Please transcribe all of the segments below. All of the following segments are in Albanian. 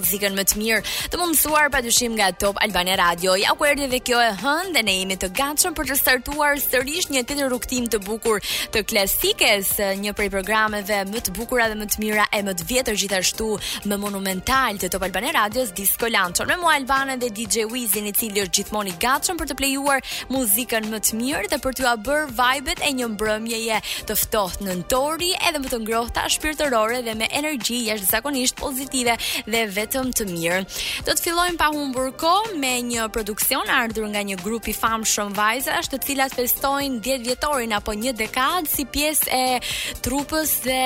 Muzikën më të mirë, të mundësuar pa dyshim nga Top Albania Radio. Ja ku erdhi dhe kjo e hënë dhe ne jemi të gatshëm për të startuar sërish një tjetër rrugëtim të bukur të klasikes, një prej programeve më të bukura dhe më të mira e më të vjetër gjithashtu më monumental të Top Albania Radios Disco Lancer. Me mua Albana dhe DJ Wizin i cili është gjithmonë i gatshëm për të plejuar muzikën më të mirë dhe për t'ua bërë vibet e një mbrëmjeje të ftohtë nëntori edhe më të ngrohta shpirtërore dhe me energji jashtëzakonisht pozitive dhe vetëm të mirë. Do të fillojmë pa humbur kohë me një produksion ardhur nga një grup i famshëm vajzash, të cilat festojnë 10 vjetorin apo një dekadë si pjesë e trupës dhe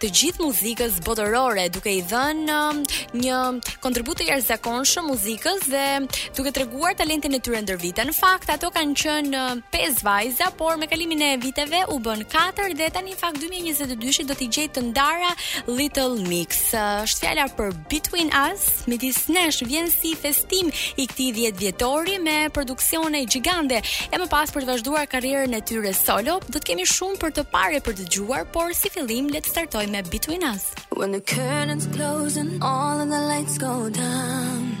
të gjithë muzikës botërore, duke i dhënë um, një kontribut të jashtëzakonshëm muzikës dhe duke treguar talentin e tyre ndër vite. Në fakt ato kanë qenë 5 um, vajza, por me kalimin e viteve u bënë 4 dhe tani fakt 2022-shi do t'i gjejë të ndara Little Mix. Është fjala për Between Us, midis nesh vjen si festim i këtij 10 vjetori me produksione gjigante e më pas për të vazhduar karrierën e tyre solo, do të kemi shumë për të parë e për të dëgjuar, por si fillim le të startojmë me Between Us. When the curtains close and all of the lights go down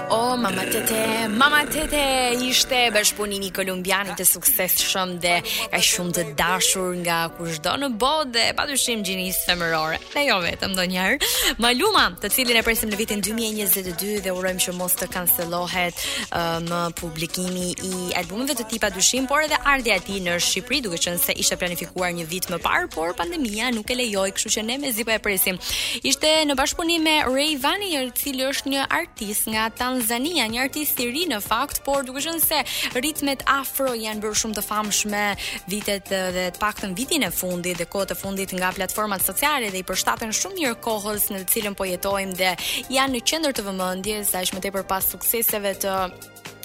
O mama tete, mama tete ishte bashkëpunimi i kolumbianit të suksesshëm dhe kaq shumë të dashur nga kushdo në botë dhe padyshim gjinisë femërore. Dhe jo vetëm ndonjëherë. Maluma, të cilin e presim në vitin 2022 dhe urojmë që mos të kancelohet uh, më publikimi i albumeve të tij padyshim, por edhe ardhja e tij në Shqipëri, duke qenë se ishte planifikuar një vit më parë, por pandemia nuk e lejoi, kështu që ne mezi po e presim. Ishte në bashkëpunim me Rayvanny, cili është një artist nga Tanzania, një artist i ri në fakt, por duke qenë se ritmet afro janë bërë shumë të famshme vitet dhe të paktën vitin e fundit dhe kohët e fundit nga platformat sociale dhe i përshtaten shumë mirë kohës në të cilën po jetojmë dhe janë në qendër të vëmendjes, aq më tepër pas sukseseve të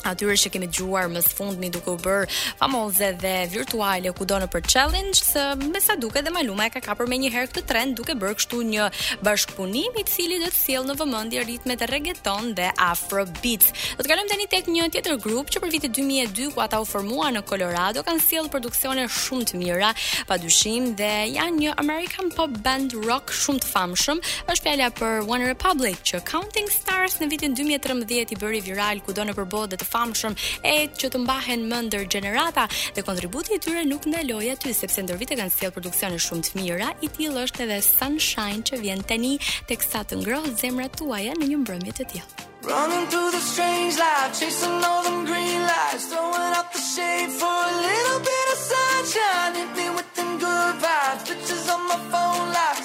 atyre që kemi dëgjuar më së fundmi duke u bërë famoze dhe virtuale kudo nëpër challenges, me sa duket dhe Maluma e ka kapur menjëherë këtë trend duke bërë kështu një bashkëpunim i cili do të sjellë në vëmendje ritmet reggaeton dhe afrobeats. Do të kalojmë tani tek një tjetër grup që prej vitit 2002 ku ata u formuan në Colorado kanë sjellë produksione shumë të mira, padyshim dhe janë një American pop band rock shumë të famshëm. Është fjala për One Republic që Counting Stars në vitin 2013 i bëri viral kudo nëpër botë dhe të famshëm e që të mbahen mend ndër gjenerata dhe kontributi i tyre nuk ndaloi aty sepse ndër vite kanë sjellë produksione shumë të mira, i tillë është edhe Sunshine që vjen tani teksa të ngrohë zemrat tuaja në një mbrëmje të tillë. Running through the strange life, chasing all them green lights, throwing up the shade for a little bit of sunshine, hit me with them good vibes, pictures on my phone life.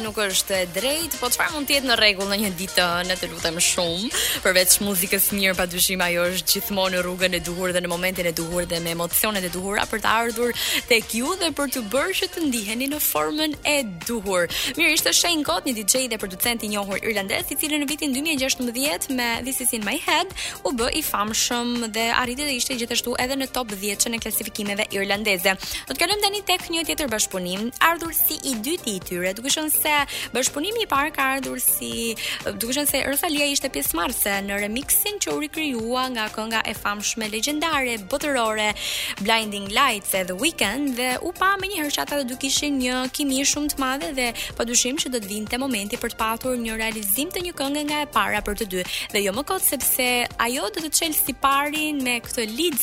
nuk është e drejtë, po çfarë mund të jetë në rregull në një ditë të hënë, të lutem shumë. Përveç muzikës, mirë, padyshim ajo është gjithmonë në rrugën e duhur dhe në momentin e duhur dhe me emocionet e duhura për të ardhur tek ju dhe për të bërë që të ndiheni në formën e duhur. Mirë, ishte Shane Codd, një DJ dhe producent i njohur irlandez, i cili në vitin 2016 me This Is In My Head u bë i famshëm dhe arriti të ishte gjithashtu edhe në top 10-shen e klasifikimeve irlandeze. Do të kalojmë tani tek një tjetër bashkëpunim, ardhur si i dyti i tyre, duke qenë se bashkëpunimi i parë ka ardhur si duke qenë se Rosalia ishte pjesëmarrëse në remixin që u rikrijua nga kënga e famshme legjendare botërore Blinding Lights e The Weeknd dhe u pa menjëherë që ata të dy kishin një kimi shumë të madhe dhe padyshim që do të vinte momenti për të patur një realizim të një kënge nga e para për të dy dhe jo më kot sepse ajo do të çelë siparin me këtë lead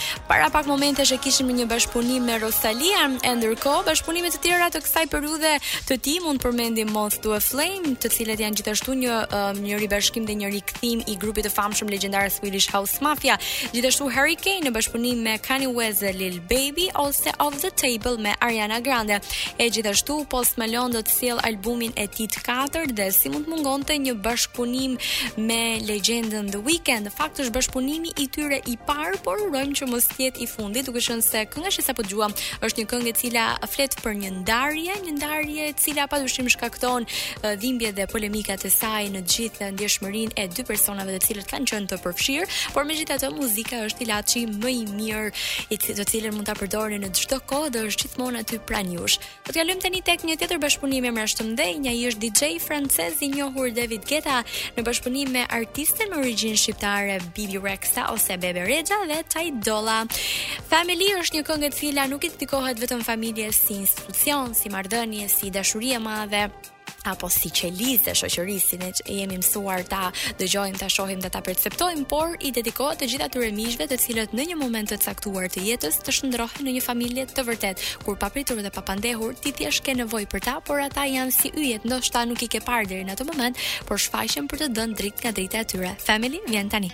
Para pak momentesh e kishim një bashkëpunim me Rosalia, e ndërkohë bashkëpunime të tjera të kësaj periudhe të tij mund të përmendim Moth to a Flame, të cilët janë gjithashtu një uh, një ribashkim dhe një rikthim i grupit të famshëm legjendar Swedish House Mafia, gjithashtu Hurricane në bashkëpunim me Kanye West dhe Lil Baby ose Off the Table me Ariana Grande. E gjithashtu Post Malone do të sjell albumin e tij të katërt dhe si mund të mungonte një bashkëpunim me legjendën The Weeknd. Në fakt është bashkëpunimi i tyre i parë, por urojmë që mos jetë i fundit, duke qenë se kënga që sapo dëgjuam është një këngë e cila flet për një ndarje, një ndarje e cila padyshim shkakton dhimbje dhe polemikat e saj në gjithë ndjeshmërinë e dy personave të cilët kanë qenë të përfshirë, por megjithatë muzika është ilaçi më i mirë të cilën mund ta përdorni në çdo kohë dhe është gjithmonë aty pranë jush. Do të kalojmë tani tek një tjetër bashkëpunim emrash të mëdhenj, ai është DJ francezi i njohur David Guetta në bashkëpunim me artisten me origjinë shqiptare Bibi Rexha ose Bebe Rexha dhe Ty Dolla. Family është një këngë e cila nuk i dedikohet vetëm familjes si institucion, si marrëdhënie, si dashuri e madhe, apo si qelizë e shoqërisë, si ne jemi mësuar ta dëgjojmë, ta shohim dhe ta perceptojmë, por i dedikohet të gjithë atyre miqve të cilët në një moment të caktuar të jetës të shndërrohen në një familje të vërtetë, kur papritur dhe papandehur, ti thjesht ke nevojë për ta, por ata janë si yjet, ndoshta nuk i ke parë deri në atë moment, por shfaqen për të dhënë dritë nga drita e tyre. Family vjen tani.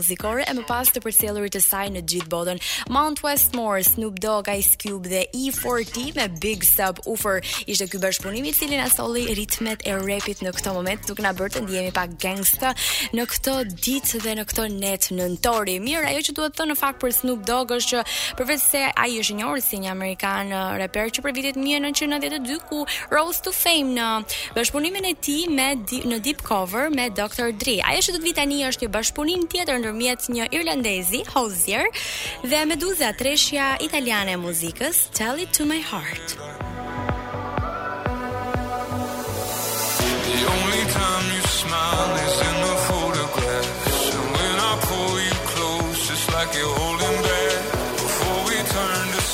muzikore e më pas të përcjellurit të saj në gjithë botën. Mount Westmore, Snoop Dogg, Ice Cube dhe E40 me Big Subwoofer ishte ky bashkëpunim i cili na solli ritmet e repit në këtë moment, duke na bërë të ndihemi pak gangsta në këto ditë dhe në këto net nëntori. Mirë, ajo që duhet thënë në fakt për Snoop Dogg është që përveç se ai është i njohur si një amerikan uh, reper që për vitet 1992 ku rose to fame në Bashkëpunimin e tij në Deep Cover me Dr. Dre. Ajo që do të vijë tani është një bashkëpunim tjetër ndërmjet një irlandezi, Hozier, dhe Meduza, treshja italiane e muzikës, Tell It To My Heart. The only time you smile is in the photographs And when I pull you close, it's like you're holding back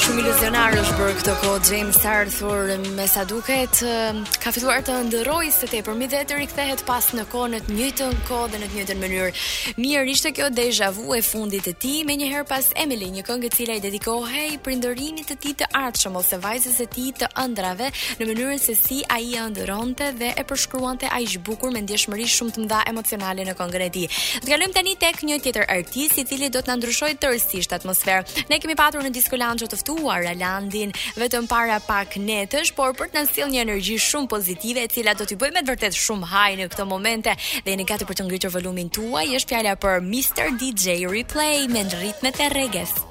Shumë iluzionar është bërë këtë kohë James Arthur me sa duket ka filluar të ndërrojë së tepërmi dhe të rikthehet pas në kohë në të njëjtën kohë dhe në të njëjtën mënyrë. Mirë ishte kjo deja vu e fundit e tij, menjëherë pas Emily, një këngë e cila i dedikohej prindërimit të tij të ardhshëm ose vajzës vajzës së tij të ëndrrave, në mënyrën se si ai e ëndërronte dhe e përshkruante aq bukur me ndjeshmëri shumë të mëdha emocionale në këngën e tij. Do të kalojmë tani tek një tjetër artist i cili do të na ndryshojë tërësisht atmosferën. Ne kemi patur në Disco Lounge të ftuar Alandin vetëm para pak netësh, por për të na sjellë një energji shumë pozitive, e cila do t'i bëjë me të vërtetë shumë haj në këto momente dhe jeni gati për të ngritur volumin tuaj, është fjala për Mr DJ Replay me ritmet e reggae.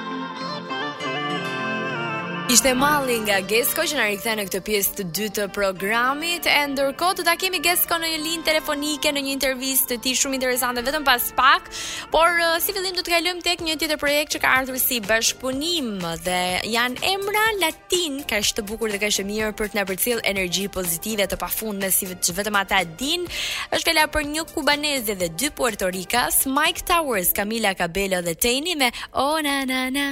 Ishte Malli nga Gesko që na rikthen në këtë pjesë të dytë të programit. E ndërkohë do ta kemi Gesko në një linjë telefonike në një intervistë të tij shumë interesante vetëm pas pak, por uh, si fillim do të kalojmë tek një tjetër projekt që ka ardhur si bashkëpunim dhe janë emra tin, kaq të bukur dhe kaq të mirë për të na përcjellë energji pozitive të pafundme siç vetëm ata dinë. Është fjala për një kubaneze dhe dy puertorikas, Myke Towers, Camila Cabello dhe Tainy me Oh na na na.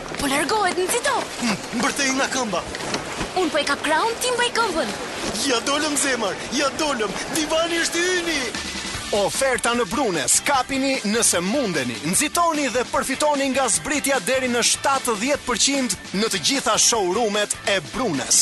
Po largohet, nxito! Hm, mbërtheje nga këmba. Unë po e kap krahun, ti mbaj këmbën. Ja dolëm zemër, ja dolëm, divani është i yni! Oferta në Brunes, kapini nëse mundeni, nxitoni dhe përfitoni nga zbritja deri në 70% në të gjitha showroom-et e Brunes.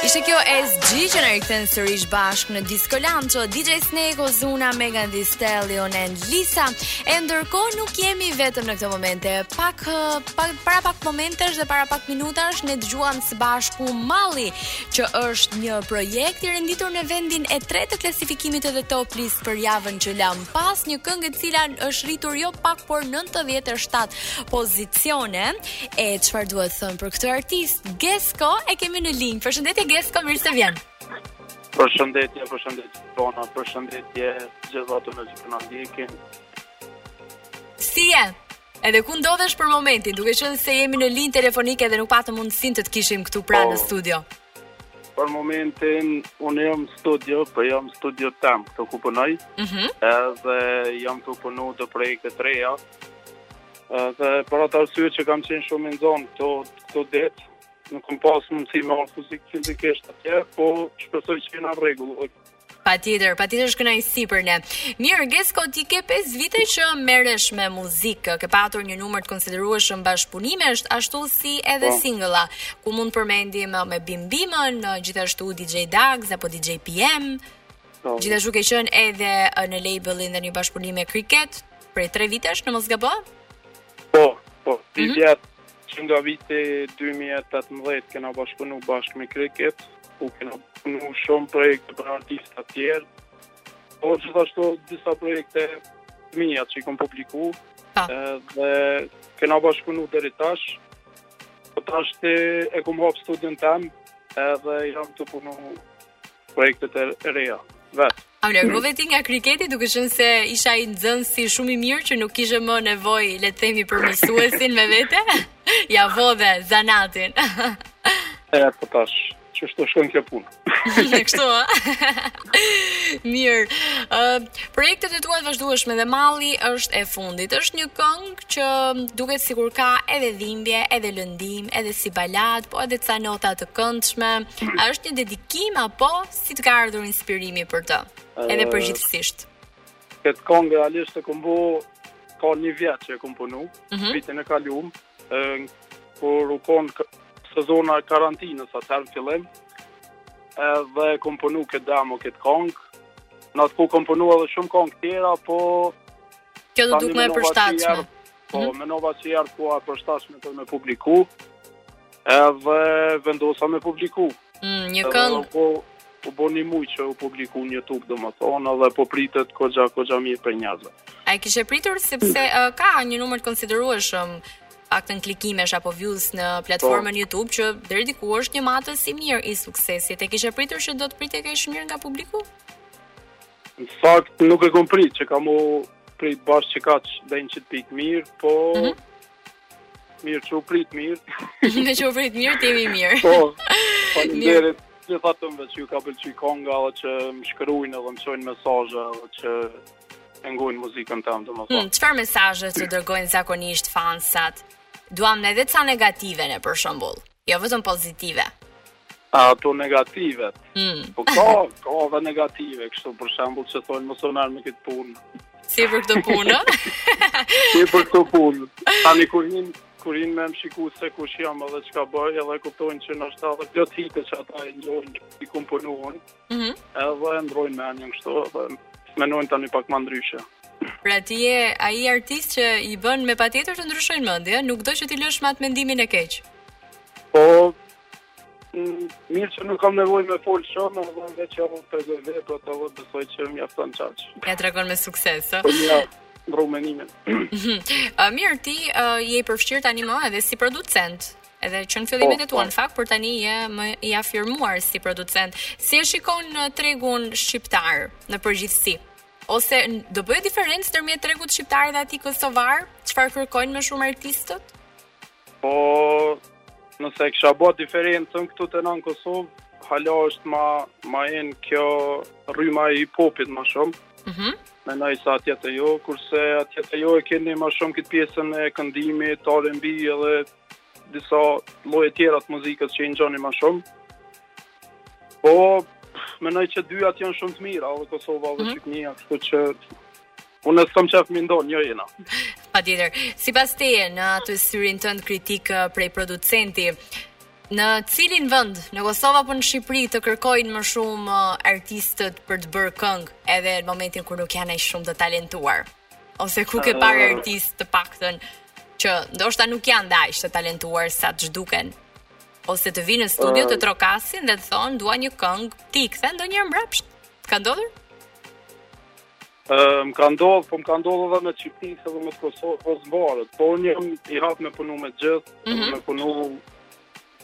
Ishte kjo SG që na rikthen sërish bashkë në Disco Lounge, DJ Snake, Ozuna, Megan Thee Stallion and Lisa. E ndërkohë nuk jemi vetëm në këto momente. Pak, pak, para pak momentesh dhe para pak minutash ne dëgjuam së bashku Malli, që është një projekt i renditur në vendin e tre të klasifikimit të The Top List për javën që lamë pas një këngë e cila është rritur jo pak por 97 pozicione. E çfarë duhet thënë për këtë artist? Ges Gesko e kemi në linjë. Përshëndetje Gesko, mirë se vjen. Përshëndetje, përshëndetje Bona, përshëndetje gjithë atyne që na ndjekin. Si je? Edhe ku ndodhesh për momentin, duke qenë se jemi në linjë telefonike dhe nuk patëm mundësinë të të kishim këtu pranë po. në studio. Për momentin unë jam në studio, po jam në studion tem, këtu ku punoj. Mhm. Mm edhe jam tu punu do projekte të reja. Dhe për atë arsye që kam qenë shumë i zonë këto këto ditë, nuk kam pas mundësi me ardh fizik fizikisht atje, po shpresoj që jena në rregull. Patjetër, patjetër, është kënaqësi për ne. Mirë, Gesko, ti ke 5 vite që merresh me muzikë, ke patur një numër të konsiderueshëm bashkëpunimesh, ashtu si edhe po. singla, ku mund të përmendim me BimBimmën, gjithashtu DJ Dagz apo DJ PM. Po. Gjithashtu ke qenë edhe në labelin dhe një bashkëpunim me Cricket prej 3 vitesh, në mos gaboj? Po, po, tri mm -hmm. vjet, që nga viti 2018 kena bashkëpunu bashkë me Cricket, ku kena punu shumë projekte për artista të tjerë. Po gjithashtu disa projekte të mia që i kam publiku. Pa. Po. Dhe kena bashkëpunu deri tash. Po tashti e kam hap studion tem, edhe jam tu punu projektet e reja vet. A largove ti nga Cricketi duke qenë se ishe nxënës shumë i mirë që nuk kishe më nevojë le të themi për mësuesin me vete? Ia vodhe zanatin. E po tash, qështu shkon kjo punë. Kështu, a? Mirë, uh, projektet e tua të vazhdueshme dhe Malli është e fundit. është një këngë që duket sikur ka edhe dhimbje, edhe lëndim, edhe si baladë, po edhe ca nota të këndshme. A është një dedikim apo si të ka ardhur inspirimi për të? Edhe përgjithësisht. Këtë këngë realisht e kom bo ka një vjet që e kom punu, mm -hmm. vitin e kalum, kur u kon sezona e karantinës atëherë në fillim. Edhe e kom punu këtë demo këtë këngë. Në atë kohë kom punu edhe shumë këngë tjera, po Kjo m'u duk më e përshtatshme. Po, mm -hmm. menova që kjo o ma e përshtatshme për me publiku, edhe vendosa me publiku. Mm, një këngë. Po, u bo një muj që u publiku në YouTube, domethonë, edhe po pritet goxha, goxha mirë prej njerëzve. A e kishe pritur, sepse uh, ka një numër të konsiderueshëm të paktën klikimesh apo views në platformën po. YouTube që deri diku është një matës i mirë i suksesit. E kishe pritur që do të pritej kaq mirë nga publiku? Në fakt nuk e kom prit që ka m'u prit bash qekaq deri n'qit pikë mirë, po mm -hmm. mirë që u prit mirë. Meqë u prit mirë, jemi mirë. Po, po në mirë. Në fatëm dhe që iu ka pëlqy konga dhe që më shkrujnë dhe më çojnë mesazhe dhe që e ngujnë muzikën teme domethonë. Hmm, çfarë mesazhesh të dërgojnë zakonisht fansat? Duam ne edhe ca negative ne për shembull. Jo vetëm pozitive. A ato negativet. Mm. Po ka, ka dhe negative, kështu për shembull që thonë mos u merr me këtë punë. Si për këtë punë? si për këtë punë. Tani kur hin, kur hin me m'shiku se kush jam edhe çka bëj, edhe kuptojnë që në shtet ka plot hite që ata e njohin, i kom punu un. Ëh. Mm edhe e ndrojnë menjen kështu, edhe menojnë tani pak më ndryshe. Pra ti je ai artist që i bën me patjetër të ndryshojnë mendje, nuk do që t'i lësh me atë mendimin e keq. Po mm, mirë që nuk kam nevojë me fol shumë, edhe vetë që apo të gjej vetë, ato do të thotë që mjafton qaj. Ja tregon me sukses, ëh. Po ja, ndrrojn mendimin. Ëh, mirë ti je i përfshirë tani më edhe si producent. Edhe që në fillimet, po, e tua, po. në fakt, por tani je më i afirmuar si producent. Si e shikon në uh, tregun shqiptar në përgjithësi? Ose do bëje diferencë ndërmjet tregut shqiptar dhe atij kosovar? Çfarë kërkojnë më shumë artistët? Po, nëse kisha bo diferencën këtu te ne n'Kosovë, hala është ma, ma in kjo rryma e hip-hopit ma shumë. Mm -hmm. Menoj sa atje te ju, kurse atje te ju e keni ma shumë këtë pjesën e këndimit, R&B edhe disa lloje tjera të muzikës që i ngjoni më shumë. Po mendoj që dyjat janë shumë të mira, edhe Kosova dhe mm. Shqipënia, kështu që unë s'kam qef me nda, njo jena. Patjetër. Sipas teje në atë syrin tënd kritik uh, prej producenti, Në cilin vend, në Kosovë apo në Shqipëri të kërkojnë më shumë uh, artistët për të bërë këngë, edhe në momentin kur nuk janë aq shumë të talentuar? Ose ku ke parë ah. artistë të paktën që ndoshta nuk janë dhe aq të talentuar sa ç'duken ose të vijnë në studio të ah. trokasin dhe të thonë dua një këngë, ti i kthen ndonjëherë mbrapsht? Ka ndodhur? Ëm ehm, um, ka ndodhur, po më ka ndodhur edhe në Shipni edhe në Kosovë po s'varet. Po unë jam i hapt me punu me gjithë, mm -hmm. me punu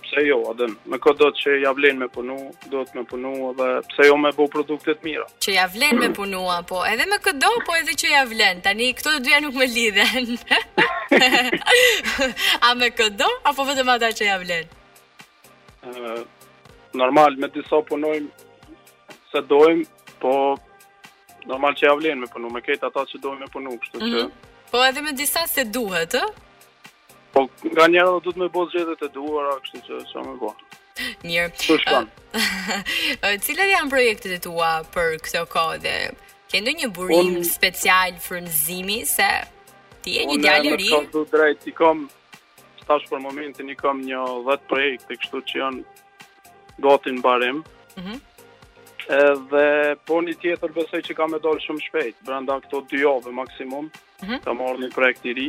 Pse jo, a din, me këdo që ja vlenë me punu, duhet me punu dhe pse jo me bo produkte t'mira. Që ja vlenë me punu, apo edhe me këdo, po edhe që ja vlenë, tani këto të dyja nuk më lidhen. A me këdo, apo vetëm ata që ja vlenë? Normal, me disa punojmë se dojmë, po normal që ja vlenë me punu, me krejt ata që dojmë me punu, kështu që... Mhm. Po edhe me disa se duhet, ë? Po, nganjëherë duhet me bo zgjedhjet e duhura, kështu që çka me bo. Mirë. Kështu shkon. Cilat janë projektet e tua për këtë kohë dhe ke ndonjë burim Un... special frymëzimi, se ti je një djalë i ri? Unë me t'thën drejt, i kom, tash për momentin, i kom një 10 projekte, kështu që janë gati n'marim. Mm -hmm. Edhe po një tjetër besoj që ka me dalë shumë shpejt, brenda këto dy jave maksimum, mm -hmm. ka me ardh një projekt i ri.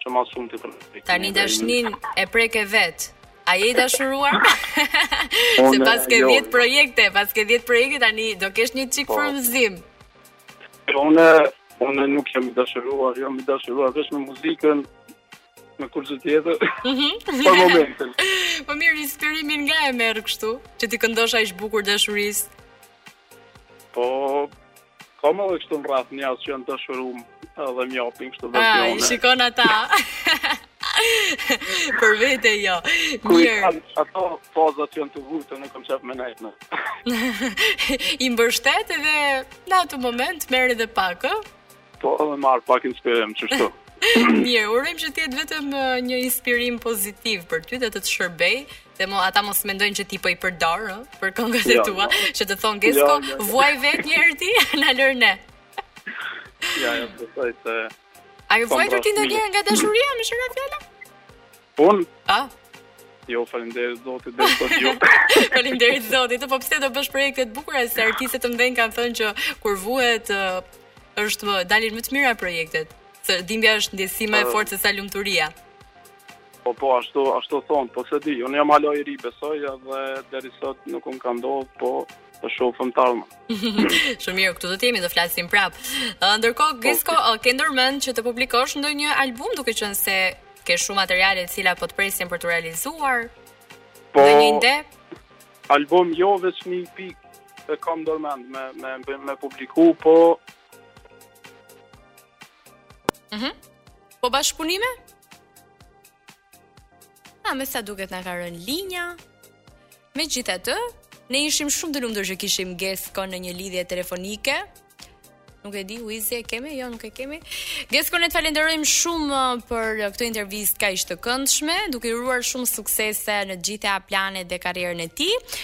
Që ma shumë të kërë. Tani dashnin e preke vetë. A je i dashuruar? Se paske 10 jo. projekte, paske 10 projekte tani do kesh një çik po. frymëzim. Jo, unë unë nuk jam i dashuruar, jam i dashuruar vetëm me muzikën, me kurgjë tjetër. Mhm. Për momentin. Po mirë, inspirimin nga e merr kështu, që t'i këndosh aq bukur dashurisë. Po, Kam edhe kështu në rreth një asi që janë dashurum dhe më japin kështu dhe pjone. A, i shikon ata. Për vete jo. Mirë. Ato fazat që janë të vujtjes, nuk kam qef me nejtë në. I mbështet dhe në atë moment merr dhe pak, ë? Po, edhe marr pak inspirim, kështu. Mirë, urojmë që të jetë vetëm një inspirim pozitiv për ty dhe të të shërbejë Se mo, ata mos mendojnë që ti po i përdor, ë, për këngët e jo, tua, jo. që të thonë Gesko, jo, jo, jo. vuaj vetë një herë ti, na lër ne. Jo, jo, besoj se A ke vuajt ti ndonjëherë nga dashuria meqë ra fjala? Un? A? Jo, faleminderit Zotit, dhe sot jo. faleminderit Zotit, po pse do bësh projekte të bukura se artistët e mëdhenj kanë thënë që kur vuhet është dalin më të mira projektet. Se dhimbja është ndjesi më e fortë se sa lumturia. Po po ashtu ashtu thonë, po s'e di, unë jam hala i ri besoj dhe deri sot nuk um ka ndodh, po të shofim t'ardhmen. Shumë mirë, këtu do të jemi, do flasim prap. Ndërkohë, po, Gesko, po. ke ndërmend që të publikosh ndonjë album duke qenë se ke shumë materiale të cilat po të presin për të realizuar? Po. Në një ide? Album jo veç një EP e kam ndërmend me me me publiku, po Mhm. Mm po bashkëpunime? A me sa duket na ka rënë linja? Megjithatë, ne ishim shumë të lumtur që kishim Geskon në një lidhje telefonike. Nuk e di, Uizi e kemi, jo nuk e kemi. Geskon e të falenderojmë shumë uh, për uh, këtë intervistë kaq të këndshme, duke i uruar shumë suksese në të gjitha planet dhe karrierën e tij.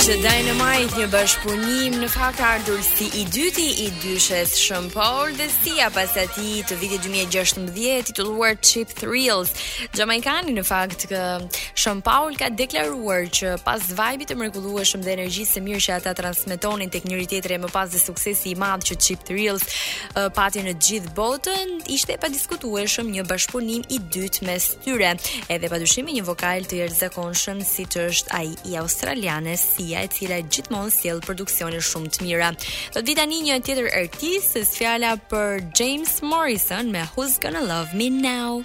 Ishte Dynamite një bashkëpunim në fakt ardhur si i dyti i dyshes Sean Paul dhe Sia pas atij të vitit 2016 titulluar Cheap Thrills Xhamajkani në fakt kë Sean Paul ka deklaruar që pas Vajbit të mrekullueshëm dhe energjisë së mirë që ata transmetonin tek njëri-tjetri e më pas dhe suksesi i madh që Cheap Thrills uh, pati në gjithë botën ishte i padiskutueshëm një bashkëpunim i dytë mes tyre edhe padyshim me një vokal të jashtëzakonshëm siç është ai i australianes Sia e cila gjithmonë sjell produksione shumë të mira. Do vijë tani një tjetër artist, fjala për James Morrison me Who's Gonna Love Me Now.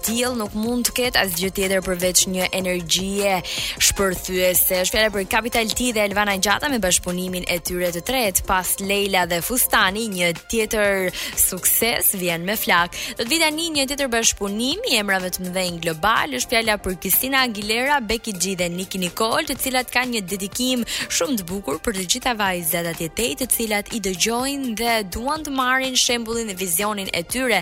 tillë nuk mund të ketë asgjë tjetër përveç një energjie shpërthyese. Është fjala për Capital T dhe Elvana Gjata me bashkëpunimin e tyre të tretë pas Lejla dhe Fustani, një tjetër sukses vjen me Flakë. Do të vijë tani një tjetër bashkëpunim i emrave të mëdhenj globalë, është fjala për Christina Aguilera, Becky G dhe Nicki Nicole, të cilat kanë një dedikim shumë të bukur për të gjitha vajzat atje tej, të cilat i dëgjojnë dhe duan të marrin shembullin dhe vizionin e tyre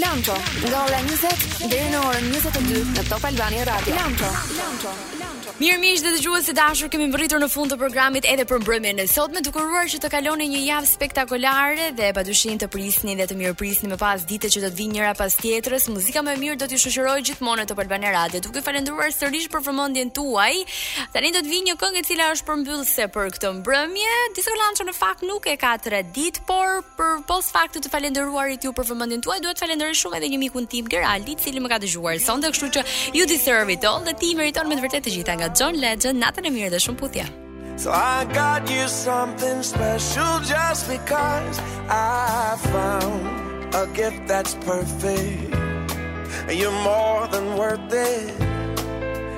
Lanço, nga ora 20 deri në orën 22 në Top Albania Radio. Lanço, Lanço, Lanço. Mirë, miq dhe dëgjues të dashur, kemi mbërritur në fund të programit edhe për mbrëmjen e sotme, duke uruar që të kaloni një javë spektakolare dhe padyshim të prisni dhe të mirëprisni më pas ditët që do të vijnë njëra pas tjetrës. Muzika më e mirë do t'ju shoqërojë gjithmonë në Top Albania Radio. Duke falënderuar sërish për vëmendjen tuaj. Tani do të vijë një këngë e cila është përmbyllëse për këtë mbrëmje. Disco Lanço në fakt nuk e ka 3 ditë, por Përpos faktit të të falënderuarit ju për vëmendjen tuaj, duhet të falënderoj shumë edhe një mikun tim Geraldi, i cili më ka dëgjuar sonte, kështu që You Deserve It All dhe ti i meriton me të vërtetë të gjitha nga John Legend, natën e mirë dhe shumë puthje. So I got you something special just because I found a gift that's perfect. And you're more than worth it.